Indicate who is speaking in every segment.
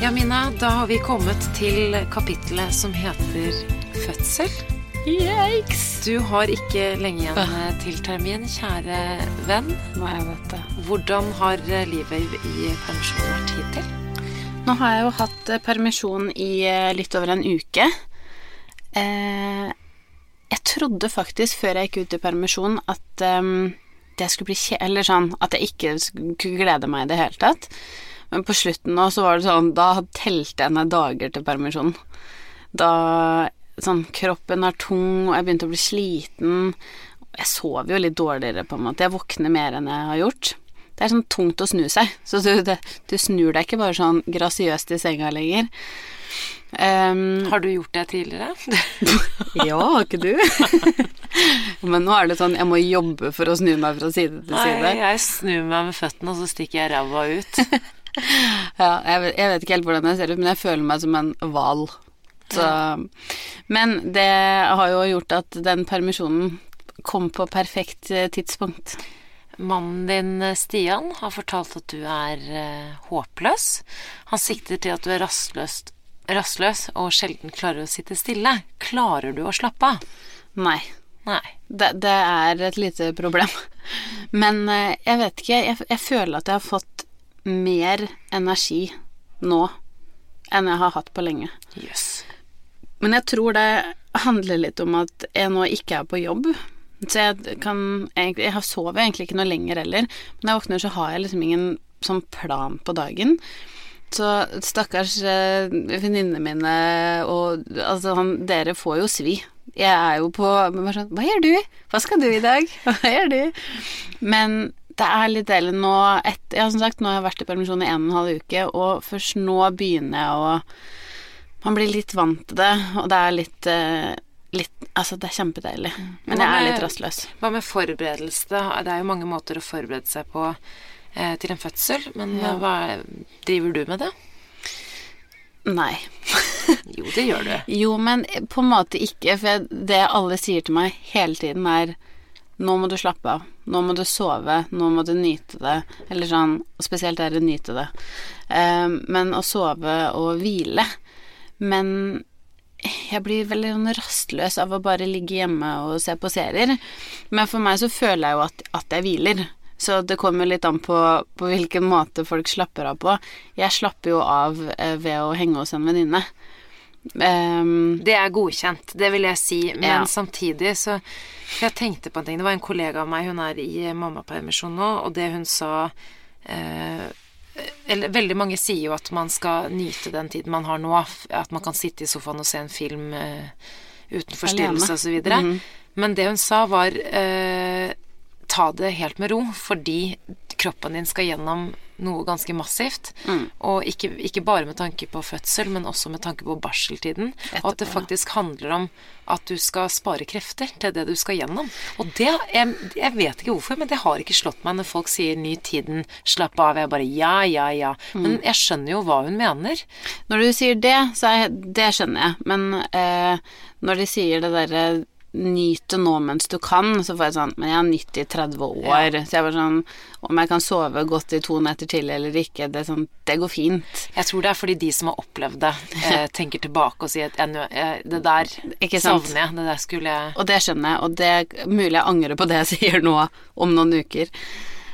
Speaker 1: Ja, Mina, da har vi kommet til kapittelet som heter fødsel.
Speaker 2: Yikes!
Speaker 1: Du har ikke lenge igjen eh, til termin, kjære venn.
Speaker 2: Nei, jeg vet det.
Speaker 1: Hvordan har eh, livet i permisjon vært hittil?
Speaker 2: Nå har jeg jo hatt eh, permisjon i litt over en uke. Jeg trodde faktisk før jeg gikk ut i permisjon at ehm, det skulle bli kjedelig, Eller sånn at jeg ikke skulle glede meg i det hele tatt. Men på slutten nå så var det sånn Da telte jeg ned dager til permisjon. Da sånn Kroppen er tung, og jeg begynte å bli sliten. Jeg sover jo litt dårligere, på en måte. Jeg våkner mer enn jeg har gjort. Det er sånn tungt å snu seg. Så du, det, du snur deg ikke bare sånn grasiøst i senga lenger. Um,
Speaker 1: Har du gjort det tidligere?
Speaker 2: ja, har ikke du? Men nå er det sånn jeg må jobbe for å snu meg fra side til side.
Speaker 1: Nei, jeg snur meg med føttene, og så stikker jeg ræva ut.
Speaker 2: Ja, jeg vet, jeg vet ikke helt hvordan jeg ser ut, men jeg føler meg som en hval. Men det har jo gjort at den permisjonen kom på perfekt eh, tidspunkt.
Speaker 1: Mannen din, eh, Stian, har fortalt at du er eh, håpløs. Han sikter til at du er rastløs, rastløs og sjelden klarer å sitte stille. Klarer du å slappe av?
Speaker 2: Nei.
Speaker 1: Nei.
Speaker 2: Det, det er et lite problem. Men jeg vet ikke, jeg, jeg føler at jeg har fått mer energi nå enn jeg har hatt på lenge.
Speaker 1: Yes.
Speaker 2: Men jeg tror det handler litt om at jeg nå ikke er på jobb. Så jeg kan Jeg sover egentlig ikke noe lenger heller. Men når jeg våkner, så har jeg liksom ingen sånn plan på dagen. Så stakkars eh, venninnene mine og Altså, han, dere får jo svi. Jeg er jo på bare sånn Hva gjør du? Hva skal du i dag? Hva gjør du? Men det er litt deilig nå et, Ja, som sagt, nå har jeg vært i permisjon i en og en halv uke, og først nå begynner jeg å Man blir litt vant til det, og det er litt eh, Litt, altså det er kjempedeilig, men jeg er litt rastløs.
Speaker 1: Hva med forberedelse? da? Det er jo mange måter å forberede seg på eh, til en fødsel, men
Speaker 2: Ja.
Speaker 1: eh, hva driver du med det?
Speaker 2: Nei.
Speaker 1: Jo, det gjør du.
Speaker 2: Jo, men på en måte ikke, for det alle sier til meg hele tiden er nå må du slappe av, nå må du sove, nå må du nyte det, eller sånn, spesielt er det nyte det, Eh, men å sove og hvile. Men jeg blir veldig sånn rastløs av å bare ligge hjemme og se på serier. Men for meg så føler jeg jo at, at jeg hviler. Så det kommer litt an på, på hvilken måte folk slapper av på. Jeg slapper jo av eh, ved å henge hos en venninne. Ehm,
Speaker 1: Det er godkjent, det vil jeg si, men
Speaker 2: Ja.
Speaker 1: samtidig så Jeg tenkte på en ting. Det var en kollega av meg, hun er i mammapermisjon nå, og det hun sa eh, eller veldig mange sier jo at man skal nyte den tiden man har nå. At man kan sitte i sofaen og se en film eh, uten forstyrrelse osv. videre
Speaker 2: -hmm.
Speaker 1: Men det hun sa, var eh, ta det helt med ro, fordi kroppen din skal gjennom noe ganske massivt.
Speaker 2: Mm.
Speaker 1: Og ikke, ikke bare med tanke på fødsel, men også med tanke på barseltiden. og at det
Speaker 2: Etterpå,
Speaker 1: faktisk handler om at du skal spare krefter til det du skal gjennom. Og det jeg, jeg vet ikke hvorfor, men det har ikke slått meg når folk sier 'ny tiden, slapp av'. Jeg bare ja, ja, ja.
Speaker 2: Mm.
Speaker 1: Men jeg skjønner jo hva hun mener.
Speaker 2: Når du sier det, så er det skjønner jeg, men eh, når de sier det derre Nyte nå mens du kan, så får jeg sånn Men jeg har nytt i 30 år, så jeg var sånn Om jeg kan sove godt i to netter til eller ikke, det sånn Det går fint.
Speaker 1: Jeg tror det er fordi de som har opplevd det, eh, tenker tilbake og sier at jeg, det der savner jeg. Det der skulle jeg
Speaker 2: Og det skjønner jeg, og det er mulig jeg angrer på det jeg sier nå om noen uker.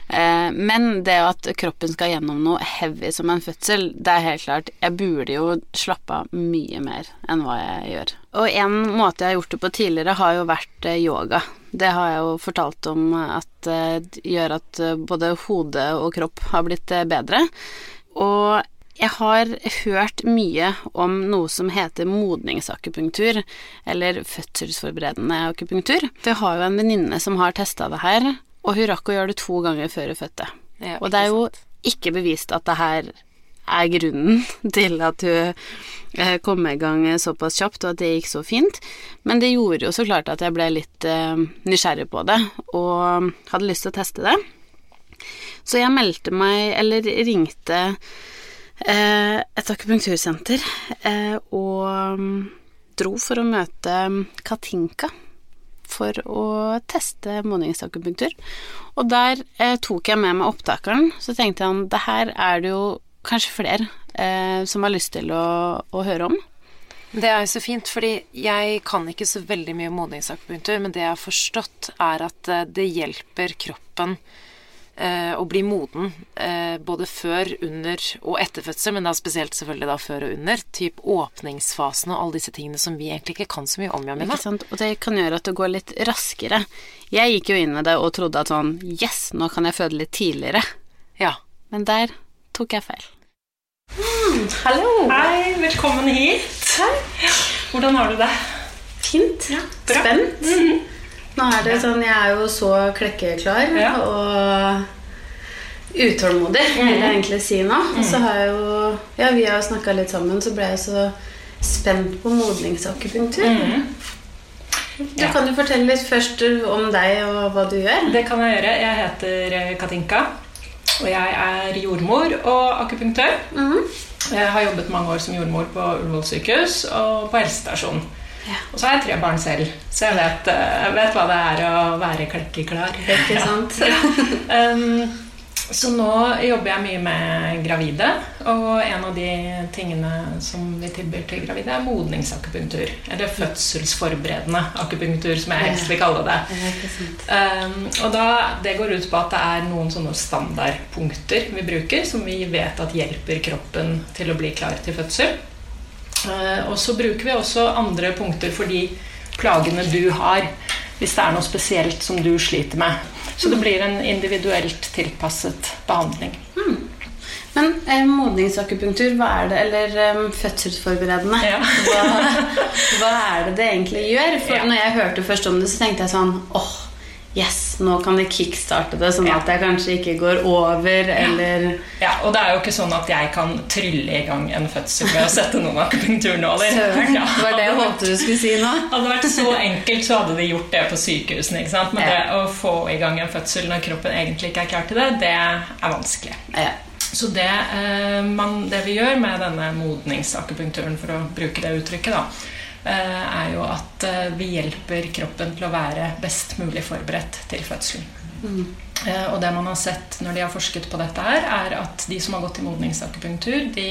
Speaker 2: Eh, men det at kroppen skal gjennom noe heavy som en fødsel, det er helt klart Jeg burde jo slappe av mye mer enn hva jeg gjør. Og en måte jeg har gjort det på tidligere, har jo vært eh, yoga. Det har jeg jo fortalt om at eh, gjør at både hode og kropp har blitt bedre. Og jeg har hørt mye om noe som heter modningsakupunktur, eller fødselsforberedende akupunktur. For jeg har jo en venninne som har testa det her, og hun rakk å gjøre det to ganger før hun fødte.
Speaker 1: Ja,
Speaker 2: og det er jo ikke bevist at det her er grunnen til at hun eh, kom i gang såpass kjapt, og at det gikk så fint. Men det gjorde jo så klart at jeg ble litt eh, nysgjerrig på det, og hadde lyst til å teste det. Så jeg meldte meg, eller ringte eh, et akupunktursenter, og mm, dro for å møte Katinka for å teste modningsakupunktur. Og der eh, tok jeg med meg opptakeren, så tenkte han det her er det jo kanskje flere eh, som har lyst til å, å høre om.
Speaker 1: Det er jo så fint, fordi jeg kan ikke så veldig mye modningsakupunktur, men det jeg har forstått, er at eh, det hjelper kroppen å bli moden eh, både før, under og etter fødsel, men da spesielt selvfølgelig da før og under. Typ åpningsfasen og alle disse tingene som vi egentlig ikke kan så mye om, Jamina.
Speaker 2: Ikke sant? Og det kan gjøre at det går litt raskere. Jeg gikk jo inn med det og trodde at sånn Yes, nå kan jeg føde litt tidligere.
Speaker 1: Ja.
Speaker 2: Men der tok jeg feil.
Speaker 1: Hallo!
Speaker 3: Hei, velkommen hit. Hvordan har du det?
Speaker 2: Fint.
Speaker 3: Ja, bra.
Speaker 2: Spent. Nå er det sånn Jeg er jo så klekkeklar
Speaker 3: Ja.
Speaker 2: og utålmodig, vil jeg egentlig si nå. Og så har jeg jo Ja, vi har jo snakka litt sammen, så ble jeg så spent på modningsakupunktur. Du
Speaker 3: Ja.
Speaker 2: kan jo fortelle litt først om deg og hva du gjør.
Speaker 3: Det kan jeg gjøre. Jeg heter Katinka, og jeg er jordmor og akupunktør. Jeg har jobbet mange år som jordmor på Ullevål sykehus og på helsestasjon.
Speaker 2: Ja.
Speaker 3: Og så har jeg tre barn selv, så jeg vet, eh, jeg vet hva det er å være klekkeklar.
Speaker 2: Ikke sant?
Speaker 3: Um, så nå jobber jeg mye med gravide, og en av de tingene som vi tilbyr til gravide, er modningsakupunktur. Eller fødselsforberedende akupunktur, som jeg helst vil kalle det.
Speaker 2: Ja.
Speaker 3: Um, og da, Det går ut på at det er noen sånne standardpunkter vi bruker, som vi vet at hjelper kroppen til å bli klar til fødsel. Uh, og så bruker vi også andre punkter for de plagene du har, hvis det er noe spesielt som du sliter med. Så det blir en individuelt tilpasset behandling.
Speaker 2: Men eh, modningsakupunktur, hva er det Eller eh, fødselsforberedende.
Speaker 3: Ja.
Speaker 2: hva, hva er det det egentlig gjør? For
Speaker 3: Ja.
Speaker 2: når jeg hørte først om det, så tenkte jeg sånn åh, yes, nå kan de kickstarte det, sånn
Speaker 3: Ja.
Speaker 2: at jeg kanskje ikke går over, eller
Speaker 3: Ja, Og det er jo ikke sånn at jeg kan trylle i gang en fødsel ved å sette noen akupunkturnåler.
Speaker 2: Søren,
Speaker 3: Ja,
Speaker 2: det var det jeg håpet du skulle si nå.
Speaker 3: Hadde det vært så enkelt, så hadde de gjort det på sykehusene. ikke sant? Men
Speaker 2: Ja.
Speaker 3: det å få i gang en fødsel når kroppen egentlig ikke er klar til det, det er vanskelig.
Speaker 2: Ja.
Speaker 3: Så det, eh, man, det vi gjør med denne modningsakupunkturen, for å bruke det uttrykket, da, er jo at eh, vi hjelper kroppen til å være best mulig forberedt til fødselen. Mm. Og det man har sett når de har forsket på dette her, er at de som har gått i modningsakupunktur, de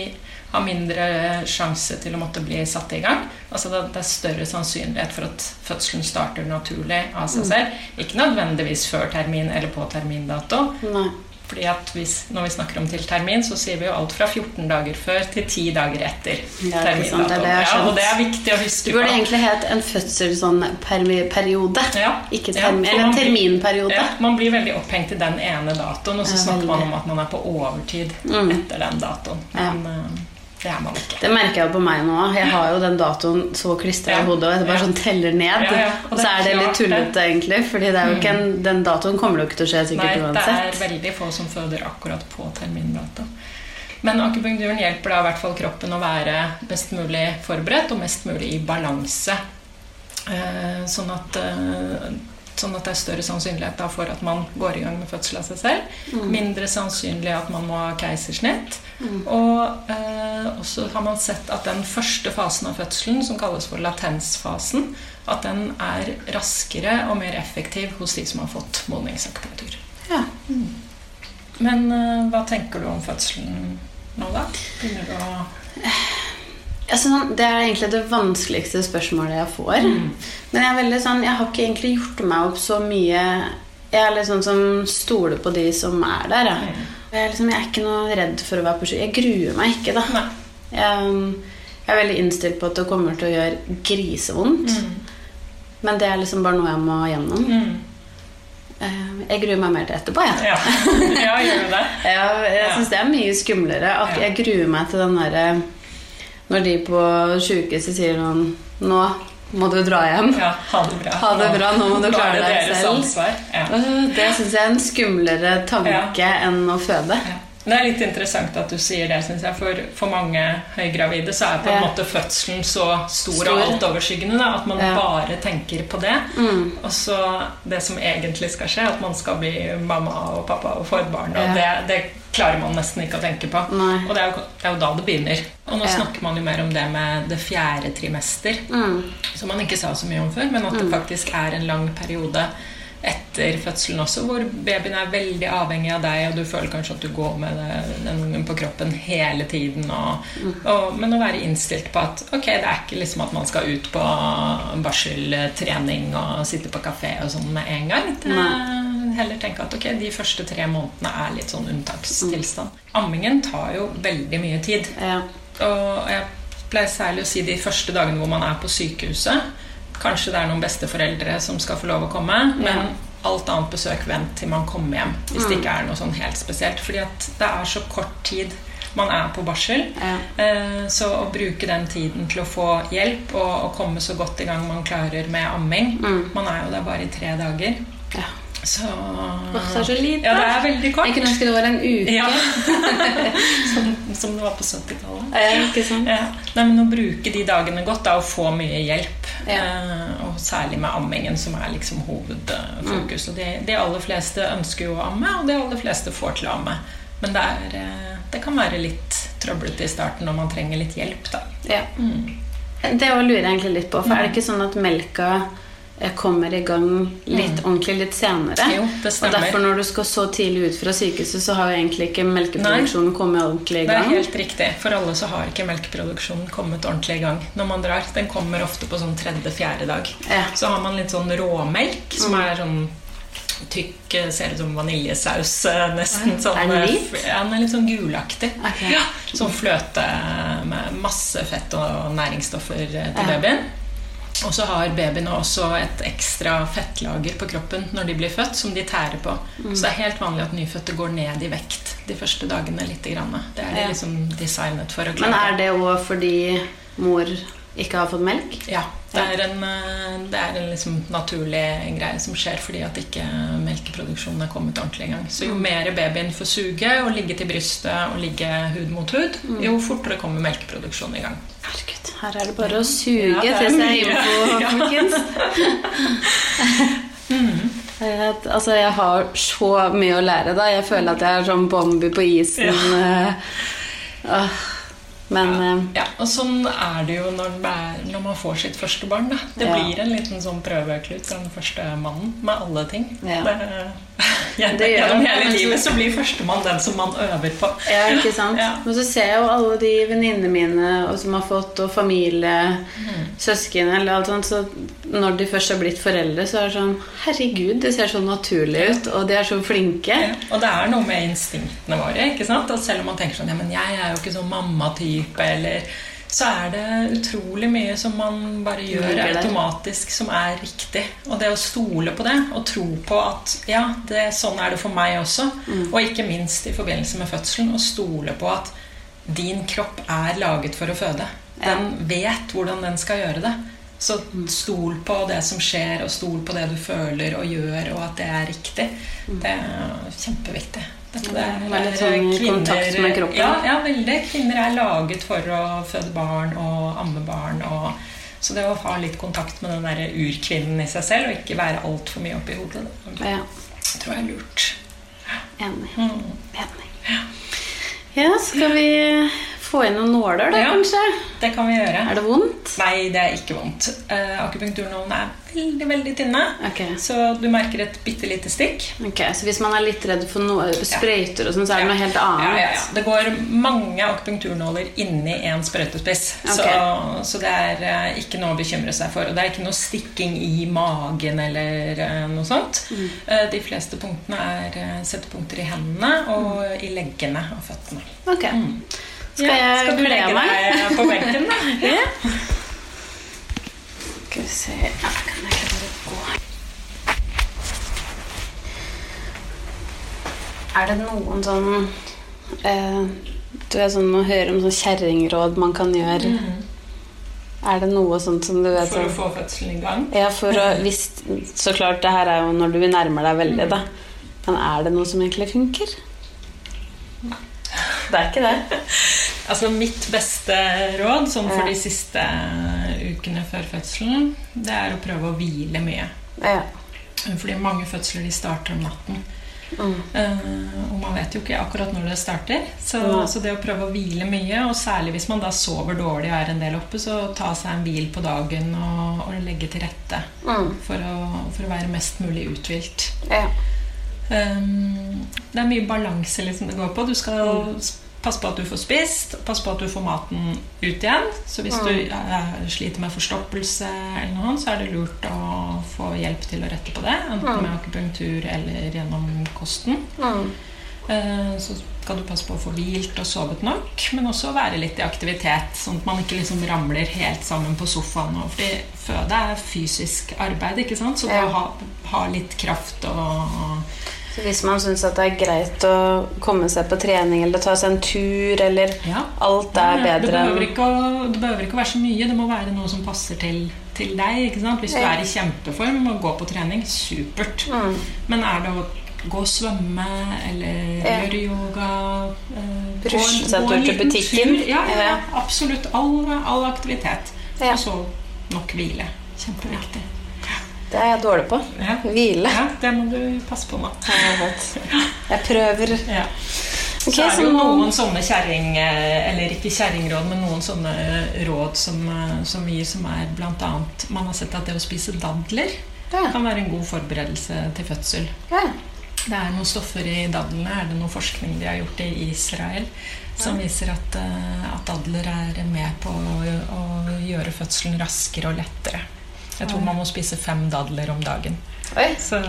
Speaker 3: har mindre sjanse til å måtte bli satt i gang. Altså det det er større sannsynlighet for at fødselen starter naturlig av seg selv. Ikke nødvendigvis før termin eller på termindato.
Speaker 2: Nei.
Speaker 3: Fordi at hvis, Når vi snakker om til termin, så sier vi jo alt fra 14 dager før til 10 dager etter.
Speaker 2: Ja, sant, det det
Speaker 3: ja, og det er viktig å huske
Speaker 2: Det burde egentlig het en fødselsperiode.
Speaker 3: Ja,
Speaker 2: Ikke termin, eller en terminperiode.
Speaker 3: Ja, man blir veldig opphengt i den ene datoen, og så snakker man om at man er på overtid
Speaker 2: Mm.
Speaker 3: etter den datoen. Men eh, det er man ikke.
Speaker 2: Det merker jeg jo på meg nå. Jeg har jo den datoen så klistra
Speaker 3: Ja.
Speaker 2: i hodet, og jeg bare sånn teller ned.
Speaker 3: Ja, ja.
Speaker 2: Og så er det litt.
Speaker 3: Mm.
Speaker 2: tullete, egentlig, Fordi det en, den datoen kommer jo ikke til å skje sikkert
Speaker 3: Nei, det
Speaker 2: uansett.
Speaker 3: er veldig få som føder akkurat på termindato. Men akupunkturen hjelper da i hvert fall kroppen å være best mulig forberedt og mest mulig i balanse. Eh, Sånn at, eh, sånn at det er større sannsynlighet for at man går i gang med fødsel av seg selv. Mindre sannsynlig at man må ha keisersnitt. Og eh, også har man sett at den første fasen av fødselen, som kalles for latensfasen, at den er raskere og mer effektiv hos de som har fått modningsakupunktur.
Speaker 2: Ja.
Speaker 3: Men eh, hva tenker du om fødselen nå, da? Begynner du å
Speaker 2: sånn, det er egentlig det vanskeligste spørsmålet jeg får.
Speaker 3: Mm.
Speaker 2: Men jeg er veldig sånn Jeg har ikke egentlig gjort meg opp så mye Jeg er litt sånn som stoler på de som er der. Jeg, jeg, er, liksom, jeg er ikke noe redd for å være på sky. Jeg gruer meg ikke, da. Jeg, jeg er veldig innstilt på at det kommer til å gjøre grisevondt. Men det er liksom bare noe jeg må gjennom.
Speaker 3: Mm.
Speaker 2: Eh, Jeg gruer meg mer til etterpå, jeg.
Speaker 3: Ja. ja, gjør du det?
Speaker 2: Jeg, jeg syns det er mye skumlere. At jeg gruer meg til den derre Når de på sjukehuset sier noen Nå må du dra hjem.
Speaker 3: Ja, ha det bra.
Speaker 2: Ha det bra, nå må du klare deg selv.
Speaker 3: ansvar. Ja.
Speaker 2: Det syns jeg er en skumlere tanke enn å føde.
Speaker 3: Ja. Det er litt interessant at du sier det, syns jeg. For, for mange høygravide så er på en
Speaker 2: Ja.
Speaker 3: måte fødselen så stor,
Speaker 2: Stor.
Speaker 3: og altoverskyggende da, at man
Speaker 2: Ja.
Speaker 3: bare tenker på det.
Speaker 2: Mm.
Speaker 3: Og så det som egentlig skal skje, at man skal bli mamma og pappa og få et barn. Og
Speaker 2: Ja.
Speaker 3: det, det klarer man nesten ikke å tenke på.
Speaker 2: Nei.
Speaker 3: Og det er, jo, det er jo da det begynner. Og nå
Speaker 2: Ja.
Speaker 3: snakker man jo mer om det med det fjerde trimester.
Speaker 2: Mm.
Speaker 3: Som man ikke sa så mye om før, men at det faktisk er en lang periode etter fødselen også, hvor babyen er veldig avhengig av deg, og du føler kanskje at du går med den på kroppen hele tiden. Og, og, men å være innstilt på at ok, det er ikke liksom at man skal ut på barseltrening og sitte på kafé og sånn med en gang. Det, heller tenke at ok, de første tre månedene er litt sånn unntakstilstand. Ammingen tar jo veldig mye tid.
Speaker 2: Ja.
Speaker 3: Og jeg pleier særlig å si de første dagene hvor man er på sykehuset. Kanskje det er noen besteforeldre som skal få lov å komme, men alt annet besøk vent til man kommer hjem. Hvis det ikke er noe sånn helt spesielt. Fordi at det er så kort tid man er på barsel.
Speaker 2: Ja.
Speaker 3: Eh, Så å bruke den tiden til å få hjelp og, og komme så godt i gang man klarer med amming Man er jo der bare i tre dager.
Speaker 2: ja.
Speaker 3: Så
Speaker 2: Åh, det er så lite.
Speaker 3: Ja, det er veldig kort.
Speaker 2: Jeg kunne ønske det var en uke.
Speaker 3: Ja. som, som det var på 70-tallet.
Speaker 2: Ja, ikke sant?
Speaker 3: Ja. Nei, men Å bruke de dagene godt da, og få mye hjelp.
Speaker 2: Ja.
Speaker 3: Eh, og særlig med ammingen, som er liksom hovedfokus. Og de, de aller fleste ønsker jo å amme, og de aller fleste får til å amme. Men det, er, eh, det kan være litt trøblete i starten når man trenger litt hjelp. da.
Speaker 2: Ja. Det også lurer jeg egentlig litt på. For er det ikke sånn at melka kommer i gang litt ordentlig litt senere?
Speaker 3: Jo, det
Speaker 2: Og derfor når du skal så tidlig ut fra sykehuset, så har jo egentlig ikke melkeproduksjonen kommet ordentlig i gang.
Speaker 3: Det er helt riktig. For alle så har ikke melkeproduksjonen kommet ordentlig i gang når man drar. Den kommer ofte på sånn tredje-fjerde dag.
Speaker 2: Ja.
Speaker 3: Så har man litt sånn råmelk som er sånn tykk, eh, ser ut som vaniljesaus eh, nesten. Sånn,
Speaker 2: Er den
Speaker 3: eh,
Speaker 2: hvit?
Speaker 3: Ja, den er litt sånn gulaktig.
Speaker 2: Okay.
Speaker 3: Ja, sånn fløte med masse fett og næringsstoffer til
Speaker 2: Ja.
Speaker 3: babyen. Og så har babyene også et ekstra fettlager på kroppen når de blir født, som de tærer på.
Speaker 2: Mm.
Speaker 3: Så det er helt vanlig at nyfødte går ned i vekt de første dagene. Litt grann. Det er de liksom designet for å klare.
Speaker 2: Men er det òg fordi mor ikke har fått melk?
Speaker 3: Ja, det er en, eh, det er en liksom naturlig greie som skjer fordi at ikke melkeproduksjonen er kommet ordentlig i gang. Så
Speaker 2: Mm.
Speaker 3: jo mer babyen får suge og ligge til brystet og ligge hud mot hud,
Speaker 2: Mm.
Speaker 3: jo fortere kommer melkeproduksjonen i gang.
Speaker 2: Herregud, her er det bare å suge
Speaker 3: Ja,
Speaker 2: til seg info, folkens. Jeg, altså, jeg har så mye å lære, da. Jeg føler at jeg er sånn Bombi på isen. Ja. åh. Men ja.
Speaker 3: Ja, og sånn er det jo når, når man får sitt første barn. Da. Det
Speaker 2: Ja.
Speaker 3: blir en liten sånn prøveklut den første mannen med alle ting.
Speaker 2: Ja.
Speaker 3: Det, gjennom
Speaker 2: Det
Speaker 3: gjennom hele livet så blir førstemann den som man øver på.
Speaker 2: Ja, ikke sant?
Speaker 3: Ja.
Speaker 2: Men så ser jeg jo alle de venninnene mine og som har fått, og familie,
Speaker 3: Mm.
Speaker 2: søsken eller alt sånt, så når de først har blitt foreldre, så er det sånn Herregud, det ser så naturlig ut, og de er så flinke.
Speaker 3: Ja, og det er noe med instinktene våre. ikke sant? At selv om man tenker sånn Ja, men jeg er jo ikke sånn mammatype, eller Så er det utrolig mye som man bare gjør automatisk som er riktig. Og det å stole på det, og tro på at ja, det, sånn er det for meg også.
Speaker 2: Mm.
Speaker 3: Og ikke minst i forbindelse med fødselen, å stole på at din kropp er laget for å føde. Den vet hvordan den skal gjøre det. Så
Speaker 2: Mm.
Speaker 3: stol på det som skjer, og stol på det du føler og gjør, og at det er riktig. Det er kjempeviktig.
Speaker 2: Mm.
Speaker 3: Er-
Speaker 2: litt sånn i kontakt med kroppen.
Speaker 3: Ja, ja, veldig. Kvinner er laget for å føde barn og amme barn. Og, så det å ha litt kontakt med den der urkvinnen i seg selv, og ikke være altfor mye oppi hodet, det
Speaker 2: Ja,
Speaker 3: tror jeg er lurt.
Speaker 2: enig.
Speaker 3: Mm.
Speaker 2: enig. Ja, skal vi få inn noen nåler, da,
Speaker 3: Ja.
Speaker 2: kanskje?
Speaker 3: Det kan vi gjøre.
Speaker 2: Er det vondt?
Speaker 3: Nei, det er ikke vondt. Uh, Akupunkturnålene er veldig, veldig tynne.
Speaker 2: okay.
Speaker 3: Så du merker et bitte lite stikk.
Speaker 2: Ok, Så hvis man er litt redd for noe, sprøyter og sånn, så er det noe helt annet?
Speaker 3: ja, ja. Det går mange akupunkturnåler inni en sprøytespiss. Så, så det er uh, ikke noe å bekymre seg for. Og det er ikke noe stikking i magen eller uh, noe sånt.
Speaker 2: Mm.
Speaker 3: Eh, de fleste punktene er eh, settepunkter i hendene og i leggene og føttene.
Speaker 2: Ok. Skal
Speaker 3: Ja,
Speaker 2: jeg
Speaker 3: skal du legge
Speaker 2: meg?
Speaker 3: deg på benken, da?
Speaker 2: Ja. Skal vi se ja, Kan jeg ikke bare gå Er det noen sånn eh, Du er sånn å høre om sånn kjerringråd man kan gjøre. Er det noe sånt som du vet
Speaker 3: For å
Speaker 2: sånn
Speaker 3: få fødselen i gang.
Speaker 2: Ja, for å hvis, Så klart, det her er jo når du nærmer deg veldig, da. Men er det noe som egentlig funker? Det er ikke det.
Speaker 3: Altså Mitt beste råd sånn for
Speaker 2: Ja.
Speaker 3: de siste ukene før fødselen, det er å prøve å hvile mye.
Speaker 2: Ja.
Speaker 3: Fordi mange fødsler de starter om natten. Eh, og man vet jo ikke akkurat når det starter. Så, så, det å prøve å hvile mye, og særlig hvis man da sover dårlig og er en del oppe, så ta seg en hvil på dagen og, og legge til rette for å, for, å, være mest mulig uthvilt.
Speaker 2: Ja.
Speaker 3: Um, det er mye balanse liksom, det går på. Du skal passe på at du får spist, passe på at du får maten ut igjen. Så hvis du uh, sliter med forstoppelse, eller noe, så er det lurt å få hjelp til å rette på det. Enten med akupunktur eller gjennom kosten. Uh, så skal du passe på å få hvilt og sovet nok, men også være litt i aktivitet. Sånn at man ikke liksom ramler helt sammen på sofaen. Fordi føde er fysisk arbeid, ikke sant? så det å ha, ha litt kraft og
Speaker 2: så hvis man syns det er greit å komme seg på trening eller ta seg en tur, eller ja. alt er bedre
Speaker 3: det behøver, å, det behøver, ikke å, være så mye. Det må være noe som passer til, til deg. Hvis du er i kjempeform og går på trening, supert. Mm. Men er det å gå og svømme eller ja. gjøre yoga
Speaker 2: eh, Rusle seg tur til butikken?
Speaker 3: Ja, ja, absolutt. All, all aktivitet. Og så nok hvile. Kjempeviktig.
Speaker 2: Det er jeg dårlig på. Ja. Hvile.
Speaker 3: Ja, det må du passe på nå.
Speaker 2: Jeg prøver.
Speaker 3: Ja. Okay, så er det jo noen sånne kjerring... Eller ikke kjerringråd, men noen sånne råd som, som vi som er annet Man har sett at det å spise dadler ja. kan være en god forberedelse til fødsel. Ja. Det er noen stoffer i dadlene. Er det noe forskning de har gjort i Israel som viser at, eh, at dadler er med på å, å gjøre fødselen raskere og lettere. Jeg tror man må spise fem dadler om dagen.
Speaker 2: Oi. Så...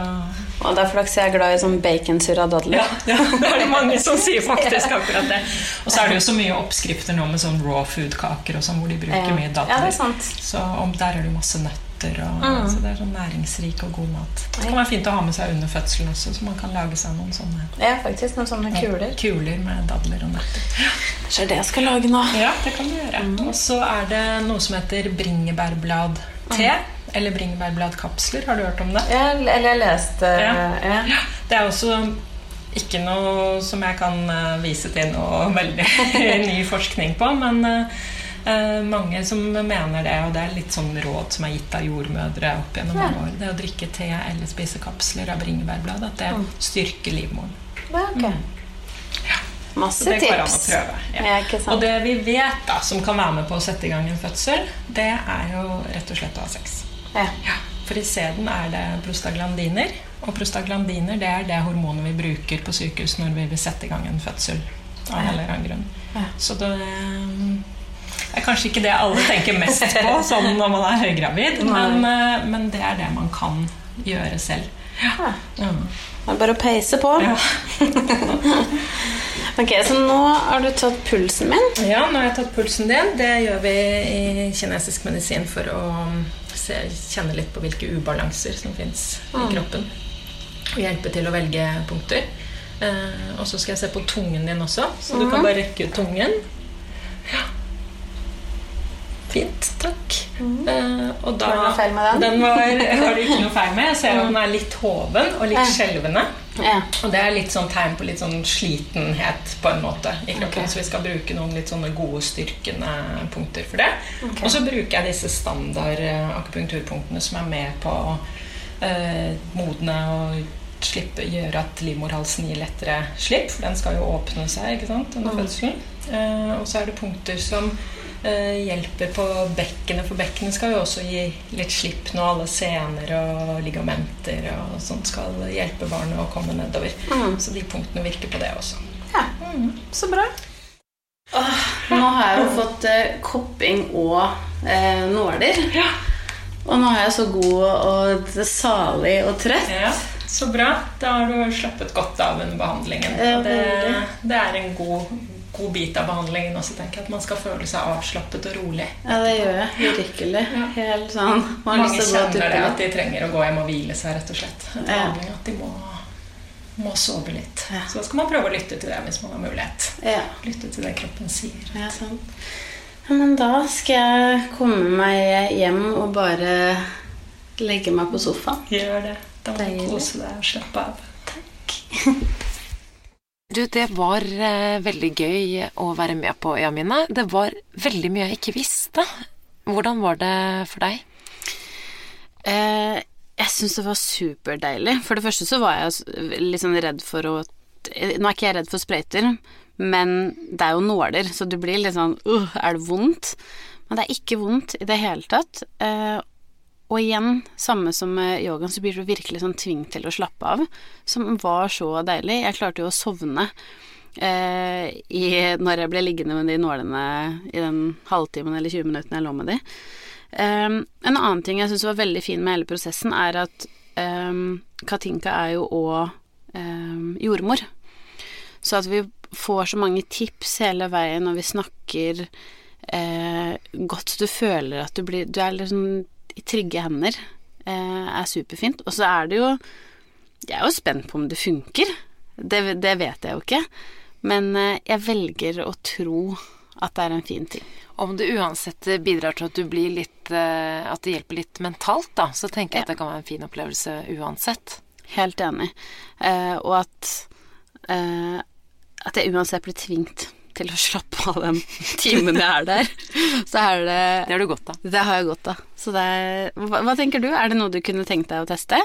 Speaker 2: Og det er flaks jeg er glad i sånn baconsurra dadler.
Speaker 3: Ja, ja, det er det mange som sier faktisk akkurat det. Og så er det jo så mye oppskrifter nå med sånn raw food-kaker og sånn, hvor de bruker mye dadler.
Speaker 2: Ja, det er sant.
Speaker 3: Så om, der er det masse nøtter. Og, mm. Så det er sånn næringsrik og god mat. Det kan være fint å ha med seg under fødselen også, så man kan lage seg noen sånne
Speaker 2: Ja, faktisk, noen sånne kuler.
Speaker 3: Kuler med dadler og nøtter.
Speaker 2: Så er det jeg skal lage nå.
Speaker 3: Ja, det kan du gjøre. Mm. Og så er det noe som heter bringebærbladte. Mm. Eller bringebærbladkapsler. Har du hørt om det?
Speaker 2: Ja, eller jeg leste ja.
Speaker 3: ja. Det er også ikke noe som jeg kan uh, vise til noe veldig ny forskning på, men uh, mange som mener det, og det er litt sånn råd som er gitt av jordmødre opp gjennom mange år, det å drikke te eller spise kapsler av bringebærblad, at det mm. styrker livmoren.
Speaker 2: Ja, okay. mm.
Speaker 3: ja.
Speaker 2: Masse det
Speaker 3: tips. Ja. og det vi vet da, som kan være med på å sette i gang en fødsel, det er jo rett og slett å ha sex. Ja. ja. For i sæden er det prostaglandiner. Og prostaglandiner det er det hormonet vi bruker på sykehus når vi vil sette i gang en fødsel. Av en eller annen grunn. Ja. Så det er kanskje ikke det alle tenker mest på sånn når man er høygravid, men, eh, men, det er det man kan gjøre selv. Ja.
Speaker 2: ja. Det er bare å peise på. Ja. ok, Så nå har du tatt pulsen min?
Speaker 3: Ja, nå har jeg tatt pulsen din. Det gjør vi i kinesisk medisin for å se, kjenne litt på hvilke ubalanser som fins i mm. kroppen. Og hjelpe til å velge punkter. Eh, og så skal jeg se på tungen din også, så du kan mm. bare rekke ut tungen. Ja. Fint. Takk. Mm. Uh, og da,
Speaker 2: var det noe feil med den?
Speaker 3: Den var, var det ikke noe feil med. Jeg ser at den er litt hoven og litt skjelvende. Ja. Og det er litt sånn tegn på litt sånn slitenhet på en måte i kroppen. Okay. Så vi skal bruke noen litt sånne gode, styrkende punkter for det. Okay. Og så bruker jeg disse standard eh, akupunkturpunktene som er med på å uh, modne og slippe, gjøre at livmorhalsen gir lettere slipp. For den skal jo åpne seg ikke sant, under mm. fødselen. Uh, og så er det punkter som Eh, hjelper på bekkenet, for bekkenet skal jo også gi litt slipp når alle sener og ligamenter og sånt skal hjelpe barnet å komme nedover. Mm. Så de punktene virker på det også.
Speaker 2: Ja, mm. Så bra. Åh, nå har jeg jo fått eh, kopping og eh, nåler. Ja. Og nå er jeg så god og salig og trøtt.
Speaker 3: Ja, så bra. Da har du slappet godt av under behandlingen. Det, det er en god god bit av behandlingen også, tenker jeg. At man skal føle seg avslappet og rolig.
Speaker 2: Ja, det gjør jeg virkelig. Ja. Helt sånn
Speaker 3: Mange kjenner det at de trenger å gå hjem og hvile seg, rett og slett. Ja. At de må, må sove litt. Ja. Så skal man prøve å lytte til det hvis man har mulighet. Ja. Lytte til det kroppen sier.
Speaker 2: Ja, sant. men da skal jeg komme meg hjem og bare legge meg på sofaen.
Speaker 3: Gjør det. Da må du kose deg og slappe av.
Speaker 2: Takk.
Speaker 1: Du, det var eh, veldig gøy å være med på, Jamine. Det var veldig mye jeg ikke visste. Hvordan var det for deg?
Speaker 2: Eh, Jeg syns det var superdeilig. For det første så var jeg litt sånn redd for å Nå er ikke jeg redd for sprøyter, men det er jo nåler, så du blir litt sånn uh, Er det vondt? Men det er ikke vondt i det hele tatt. Eh, og igjen, samme som med yogaen, så blir du virkelig sånn tvunget til å slappe av. Som var så deilig. Jeg klarte jo å sovne eh, i, når jeg ble liggende med de nålene i den halvtimen eller 20 minuttene jeg lå med de. Um, en annen ting jeg syns var veldig fin med hele prosessen, er at um, Katinka er jo òg um, jordmor. Så at vi får så mange tips hele veien når vi snakker eh, godt du føler at du blir Du er liksom i trygge hender, eh, er superfint. Og så er det jo Jeg er jo spent på om det funker. Det, det vet jeg jo ikke. Men eh, jeg velger å tro at det er en fin ting.
Speaker 1: Om det uansett bidrar til at du blir litt eh, At det hjelper litt mentalt, da, så tenker jeg at det kan være en fin opplevelse uansett.
Speaker 2: Helt enig. Eh, og at eh, at jeg uansett blir tvingt til å slappe av den timen jeg er der. Så er det
Speaker 1: Det har du godt av.
Speaker 2: Det har jeg godt av. Så det er hva, hva tenker du? Er det noe du kunne tenkt deg å teste?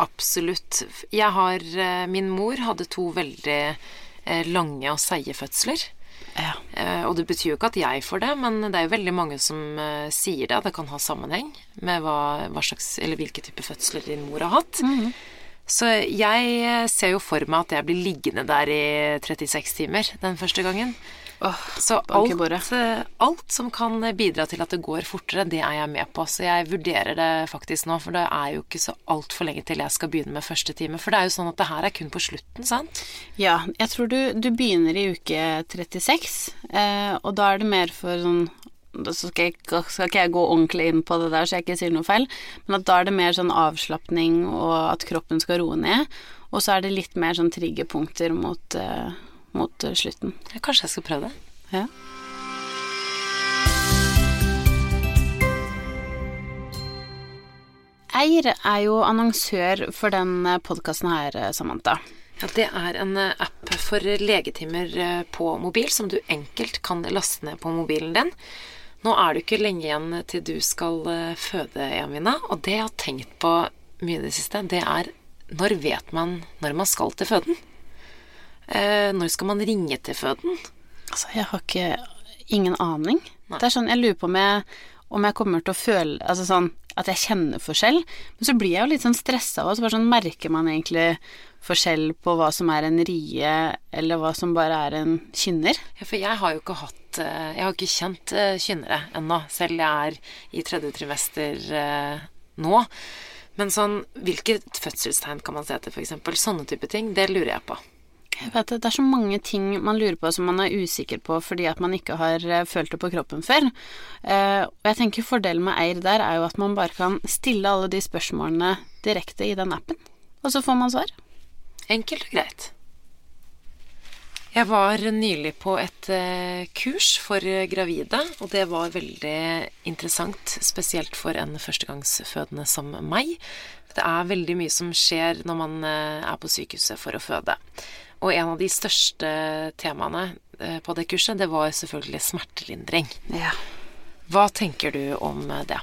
Speaker 1: Absolutt. Jeg har eh, Min mor hadde to veldig eh, lange og seige fødsler.
Speaker 2: Ja.
Speaker 1: Eh, Og det betyr jo ikke at jeg får det, men det er jo veldig mange som sier det. at Det kan ha sammenheng med hva, hva slags, eller hvilke type fødsler din mor har hatt. Så jeg eh, ser jo for meg at jeg blir liggende der i 36 timer den første gangen.
Speaker 2: Oh,
Speaker 1: Så alt, eh, alt som kan bidra til at det går fortere, det er jeg med på. Så jeg vurderer det faktisk nå, for det er jo ikke så altfor lenge til jeg skal begynne med første time. For det er jo sånn at det her er kun på slutten, sant?
Speaker 2: Ja, jeg tror du, du begynner i uke 36, eh, og da er det mer for sånn da skal, jeg, skal ikke jeg gå ordentlig inn på det der, så jeg ikke sier noe feil, men at da er det mer sånn avslapning og at kroppen skal roe ned, og så er det litt mer sånn triggerpunkter mot, uh, mot eh, slutten.
Speaker 1: Ja, Kanskje jeg skal prøve det.
Speaker 2: Ja. Eir er jo annonsør for den podkasten her, eh, Samantha.
Speaker 1: Ja, det er en eh, app for legetimer eh, på mobil som du enkelt kan laste ned på mobilen din. Nå er det ikke lenge igjen til du skal eh, føde, Jamina, og det jeg har tenkt på mye i det siste, det er når vet man når man skal til føden? Eh, når skal man ringe til føden?
Speaker 2: Altså, jeg har ikke ingen aning.
Speaker 1: Nei.
Speaker 2: Det er sånn, jeg lurer på om jeg, om jeg kommer til å føle Altså sånn at jeg kjenner forskjell. Men så blir jeg jo litt sånn stressa av, så bare sånn merker man egentlig forskjell på hva som er en rie, eller hva som bare er en kynner.
Speaker 1: Ja, for jeg har jo ikke hatt eh, Jeg har ikke kjent eh, kynnere ennå, selv jeg er i tredje trimester eh, nå. Men sånn, Hvilket fødselstegn kan man se etter, f.eks.? Sånne type ting, det lurer jeg på.
Speaker 2: Jeg vet det, er så mange ting man lurer på som man er usikker på fordi at man ikke har eh, følt det på kroppen før. Eh, og jeg tenker fordelen med Eir der er jo at man bare kan stille alle de spørsmålene direkte i den appen, og så får man svar.
Speaker 1: Enkelt og greit. Jeg var nylig på et eh, kurs for eh, gravide, og det var veldig interessant, spesielt for en førstegangsfødende som meg. Det er veldig mye som skjer når man eh, er på sykehuset for å føde. Og en av de største temaene på det kurset, det var selvfølgelig smertelindring.
Speaker 2: Ja.
Speaker 1: Hva tenker du om det?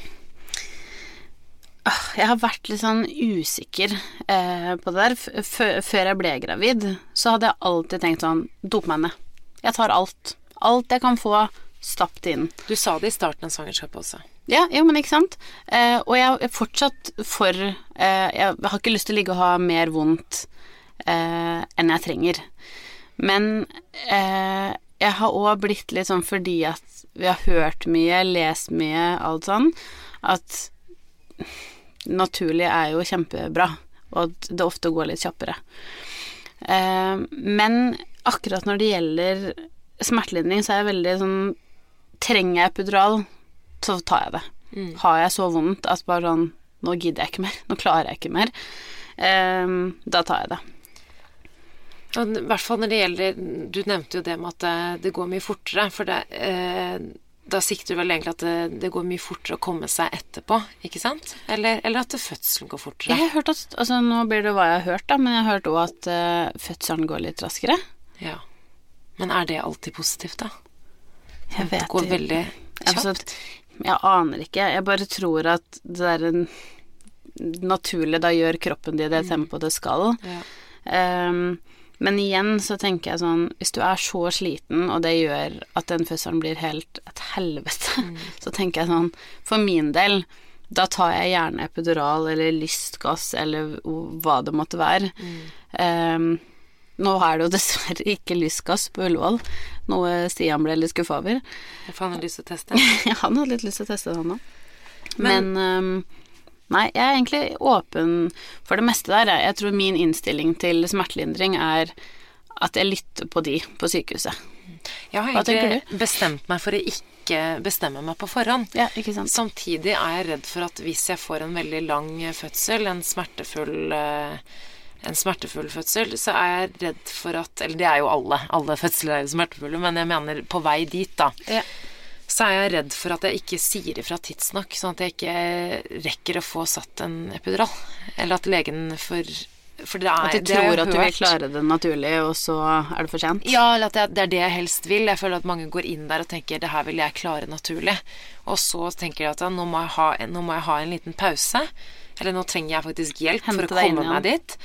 Speaker 2: Jeg har vært litt sånn usikker eh, på det der. F før- jeg ble gravid, så hadde jeg alltid tenkt sånn Dop meg ned. Jeg tar alt. Alt jeg kan få, stapp det inn.
Speaker 1: Du sa det i starten av svangerskapet også.
Speaker 2: Ja, jo, men ikke sant? Eh, og jeg er fortsatt for eh, Jeg har ikke lyst til å ligge og ha mer vondt eh, enn jeg trenger. Men eh, jeg har òg blitt litt sånn fordi at vi har hørt mye, lest mye, alt sånn, at naturlig er jo kjempebra, og at det ofte går litt kjappere. Eh, men akkurat når det gjelder smertelindring, så er jeg veldig sånn Trenger jeg epidural, så tar jeg det. Har jeg så vondt at bare sånn Nå gidder jeg ikke mer. Nå klarer jeg ikke mer. Eh, da tar jeg det.
Speaker 1: I hvert fall når det gjelder Du nevnte jo det med at det, det går mye fortere. For det, eh, da sikter du vel egentlig at det, det går mye fortere å komme seg etterpå, ikke sant? Eller, eller at fødselen går
Speaker 2: Jeg
Speaker 1: fortere.
Speaker 2: har hørt at Altså, nå blir det hva jeg har hørt, da, men jeg har hørt òg at uh, fødselen går litt raskere.
Speaker 1: Ja. Men er det alltid positivt, da?
Speaker 2: Jeg vet
Speaker 1: Det går
Speaker 2: ikke.
Speaker 1: veldig kjapt.
Speaker 2: jeg aner ikke. Jeg bare tror at det er en naturlig, da gjør kroppen din det tempoet det skal.
Speaker 1: Ja.
Speaker 2: Ehm, men igjen så tenker jeg sånn Hvis du er så sliten, og det gjør at den fødselen blir helt et helvete, så tenker jeg sånn For min del, da tar jeg gjerne epidural eller lystgass eller hva det måtte være. Ehm, nå er det jo dessverre ikke lystgass på Ullevål, noe Stian ble litt skuffa over.
Speaker 1: For han hadde lyst til å teste.
Speaker 2: Ja, han hadde litt lyst til å teste det, han òg. Men, ehm, Nei, jeg er egentlig åpen for det meste der. Jeg, tror min innstilling til smertelindring er at jeg lytter på de på sykehuset.
Speaker 1: Jeg har egentlig bestemt meg for å ikke bestemme meg på forhånd.
Speaker 2: Ja, ikke sant.
Speaker 1: Samtidig er jeg redd for at hvis jeg får en veldig lang fødsel, en smertefull eh, en smertefull fødsel, så er jeg redd for at Eller det er jo alle. Alle fødsler er jo smertefulle, men jeg mener på vei dit, da.
Speaker 2: Ja.
Speaker 1: Så er jeg redd for at jeg ikke sier ifra tidsnok, sånn at jeg ikke rekker å få satt en epidural. Eller at legen får For det er
Speaker 2: At du
Speaker 1: jeg
Speaker 2: tror at du vil klare det naturlig, og så er det for sent.
Speaker 1: Ja, eller at det, er det jeg helst vil. Jeg føler at mange går inn der og tenker det her vil jeg klare naturlig. Og så tenker de at ja, nå, må en- nå må jeg ha en liten pause. Eller nå trenger jeg faktisk hjelp
Speaker 2: Hente
Speaker 1: for å
Speaker 2: komme inn
Speaker 1: komme meg dit.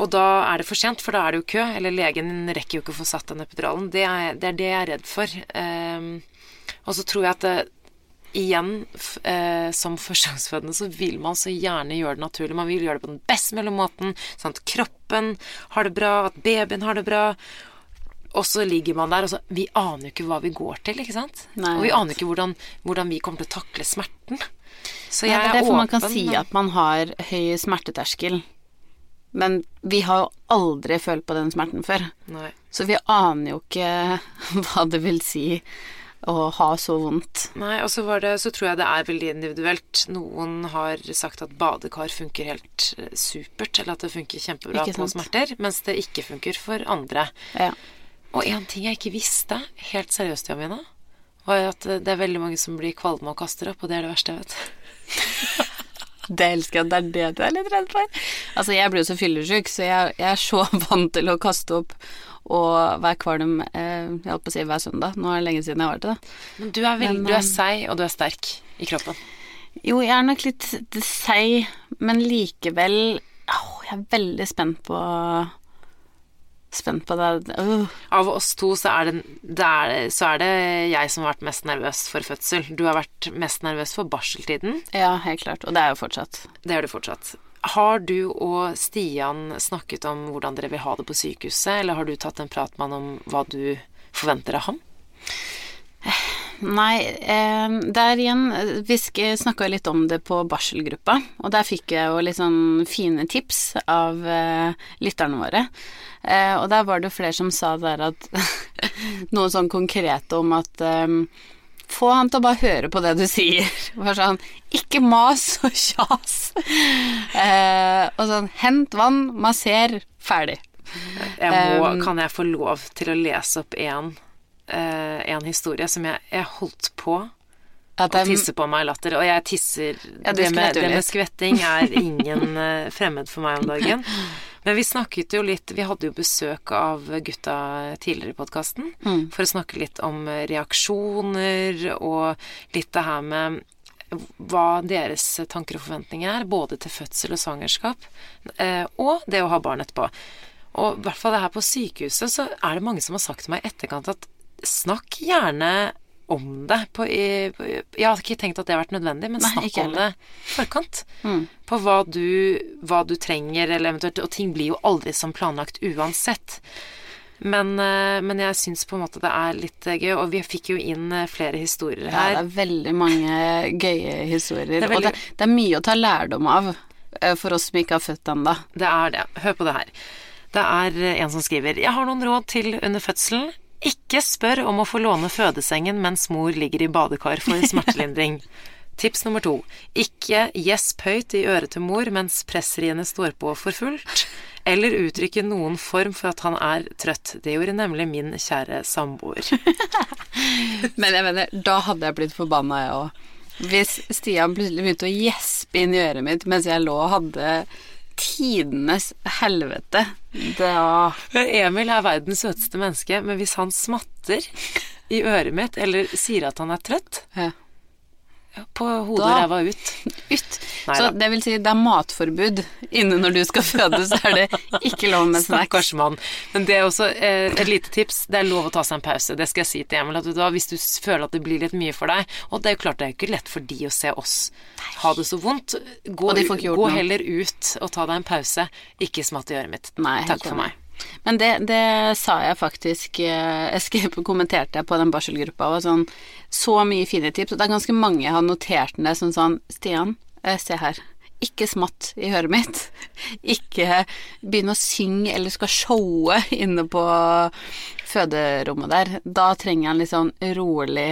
Speaker 1: Og da er det for sent, for da er det jo kø. Eller legen rekker jo ikke å få satt den epiduralen. Det er, det er det jeg er redd for. Ehm, og så tror jeg at det, igjen, eh, som førstegangsfødende, så vil man så gjerne gjøre det naturlig. Man vil gjøre det på den best mulige måten, sånn at kroppen har det bra, at babyen har det bra. Og så ligger man der, og så Vi aner jo ikke hva vi går til, ikke sant?
Speaker 2: Nei,
Speaker 1: og vi aner ikke hvordan, hvordan vi kommer til å takle smerten. Så jeg
Speaker 2: Nei,
Speaker 1: åpen
Speaker 2: det er
Speaker 1: er
Speaker 2: derfor man kan si at man har høy smerteterskel. Men vi har jo aldri følt på den smerten før.
Speaker 1: Nei.
Speaker 2: Så vi aner jo ikke hva det vil si å ha så vondt.
Speaker 1: Nei, og så, var det, så tror jeg det er veldig individuelt. Noen har sagt at badekar funker helt eh, supert, eller at det funker kjempebra på smerter, mens det ikke funker for andre.
Speaker 2: Ja.
Speaker 1: Og en ting jeg ikke visste, helt seriøst, Jamina, var at eh, det er veldig mange som blir kvalme og kaster opp, og det er det verste jeg vet.
Speaker 2: Det elsker jeg, det er det du er litt redd for. Altså, jeg blir jo så fyllesyk, så jeg, jeg er så vant til å kaste opp og være kvalm eh, jeg holdt på å si hver søndag. Nå er det lenge siden jeg var det.
Speaker 1: Men du er,
Speaker 2: Men,
Speaker 1: du
Speaker 2: eh,
Speaker 1: er seig, og du er sterk i kroppen.
Speaker 2: Jo, jeg er nok litt seig, men likevel oh, jeg er veldig spent på Spent på det Uh.
Speaker 1: Av oss to så er, det, det er, så er det jeg som har vært mest nervøs for fødsel. Du har vært mest nervøs for barseltiden.
Speaker 2: Ja, helt klart. Og det er jo fortsatt.
Speaker 1: Det er du fortsatt. Har du og Stian snakket om hvordan dere vil ha det på sykehuset, eller har du tatt en prat med han om hva du forventer av ham?
Speaker 2: Nei, eh, der igjen Vi snakka litt om det på barselgruppa, og der fikk jeg jo litt sånn fine tips av eh, lytterne våre. Eh, og der var det flere som sa der at Noe sånn konkret om at eh, få han til å bare høre på det du sier. Bare sånn Ikke mas og kjas. Eh, og sånn Hent vann, masser, ferdig.
Speaker 1: Jeg må,
Speaker 2: Um,
Speaker 1: kan jeg få lov til å lese opp en, eh, en historie som jeg, jeg holdt på
Speaker 2: At jeg-
Speaker 1: tisse på meg latter. Og jeg tisser
Speaker 2: Ja,
Speaker 1: det, med, det med skvetting er ingen eh, fremmed for meg om dagen. Men vi snakket jo litt Vi hadde jo besøk av gutta tidligere i podkasten
Speaker 2: Mm.
Speaker 1: for å snakke litt om reaksjoner og litt det her med hva deres tanker og forventninger er, både til fødsel og svangerskap, eh, og det å ha barn etterpå. Og i hvert fall det her på sykehuset, så er det mange som har sagt til meg i etterkant at snakk gjerne om det. På, i, på, jeg har ikke tenkt at det har vært nødvendig, men
Speaker 2: Nei,
Speaker 1: snakk om det i forkant.
Speaker 2: Mm.
Speaker 1: På hva du, hva du trenger, eller eventuelt Og ting blir jo aldri som planlagt uansett. Men, eh, men jeg syns på en måte det er litt eh, gøy, og vi fikk jo inn eh, flere historier
Speaker 2: Ja, det er veldig mange gøye historier.
Speaker 1: Det veldig-
Speaker 2: Og det, det er mye å ta lærdom av for oss som ikke har født ennå.
Speaker 1: Det er det. Hør på det her. Det er en som skriver Jeg har noen råd til under fødselen. Ikke spør om å få låne fødesengen mens mor ligger i badekar for smertelindring. Tips nummer to. Ikke gjesp høyt i øret til mor mens pressriene står på for fullt. Eller uttrykke noen form for at han er trøtt. Det gjorde nemlig min kjære samboer.
Speaker 2: Men jeg mener, da hadde jeg blitt forbanna, jeg òg. Hvis Stian plutselig begynte å gjespe inn i øret mitt mens jeg lå og hadde tidenes helvete, da
Speaker 1: Emil er verdens søteste menneske, men hvis han smatter i øret mitt, eller sier at han er trøtt,
Speaker 2: ja,
Speaker 1: på hodet
Speaker 2: Da-
Speaker 1: og ræva ut.
Speaker 2: Ut.
Speaker 1: Nei
Speaker 2: Så det vil si det er matforbud inne når du skal føde, så er det ikke lov med snacks.
Speaker 1: Stakkars mann. Men det er også eh, et lite tips. Det er lov å ta seg en pause. Det skal jeg si til Emil. At hva, hvis du føler at det blir litt mye for deg Og det er jo klart det er jo ikke lett for de å se oss ha det så vondt. Gå, gå heller ut og ta deg en pause. Ikke smatt i øret mitt.
Speaker 2: Nei,
Speaker 1: Takk for meg.
Speaker 2: Men det, det sa jeg faktisk eh, Jeg skrev kommenterte jeg på den barselgruppa og sånn Så mye fine tips. Og det er ganske mange jeg har notert ned som sånn Stian, eh, se her. Ikke smatt i øret mitt. Ikke begynne å synge eller skal showe inne på føderommet der. Da trenger jeg en litt sånn rolig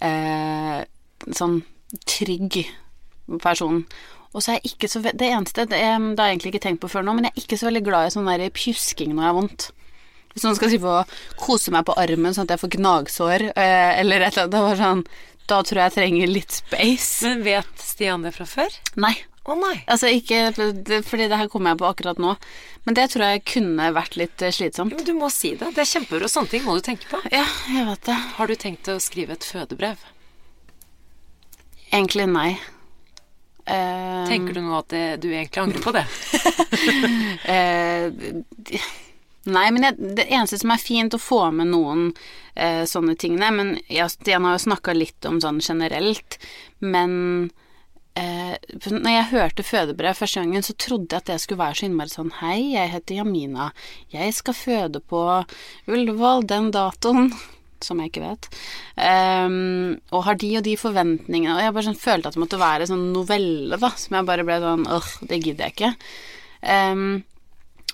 Speaker 2: eh, Sånn trygg person. Og så er jeg ikke så Det eneste det, det har jeg egentlig ikke tenkt på før nå, men jeg er ikke så veldig glad i sånn der pjusking når jeg har vondt. Hvis noen skal si på å kose meg på armen sånn at jeg får gnagsår, eh, eller et eller annet, det var sånn Da tror jeg jeg trenger litt space.
Speaker 1: Men vet Stian det fra før?
Speaker 2: Nei.
Speaker 1: Å nei.
Speaker 2: Altså ikke Fordi det her kommer jeg på akkurat nå. Men det tror jeg kunne vært litt eh, slitsomt.
Speaker 1: Jo, men du må si det. Det er kjempebra. Sånne ting må du tenke på.
Speaker 2: Ja, jeg vet det.
Speaker 1: Har du tenkt å skrive et fødebrev?
Speaker 2: Egentlig nei. Eh,
Speaker 1: Tenker du nå at det, du egentlig angrer på det?
Speaker 2: Eh, nei, men jeg, det eneste som er fint å få med noen eh, sånne tingene Men jeg, Stian har jo snakka litt om sånn generelt, men eh, når jeg hørte fødebrev første gangen, så trodde jeg at det skulle være så innmari sånn Hei, jeg heter Jamina. Jeg skal føde på Ullevål den datoen. Som jeg ikke vet. Um, og har de og de forventningene. Og jeg bare sånn følte at det måtte være sånn novelle, da. Som jeg bare ble sånn Åh, det gidder jeg ikke. Ehm,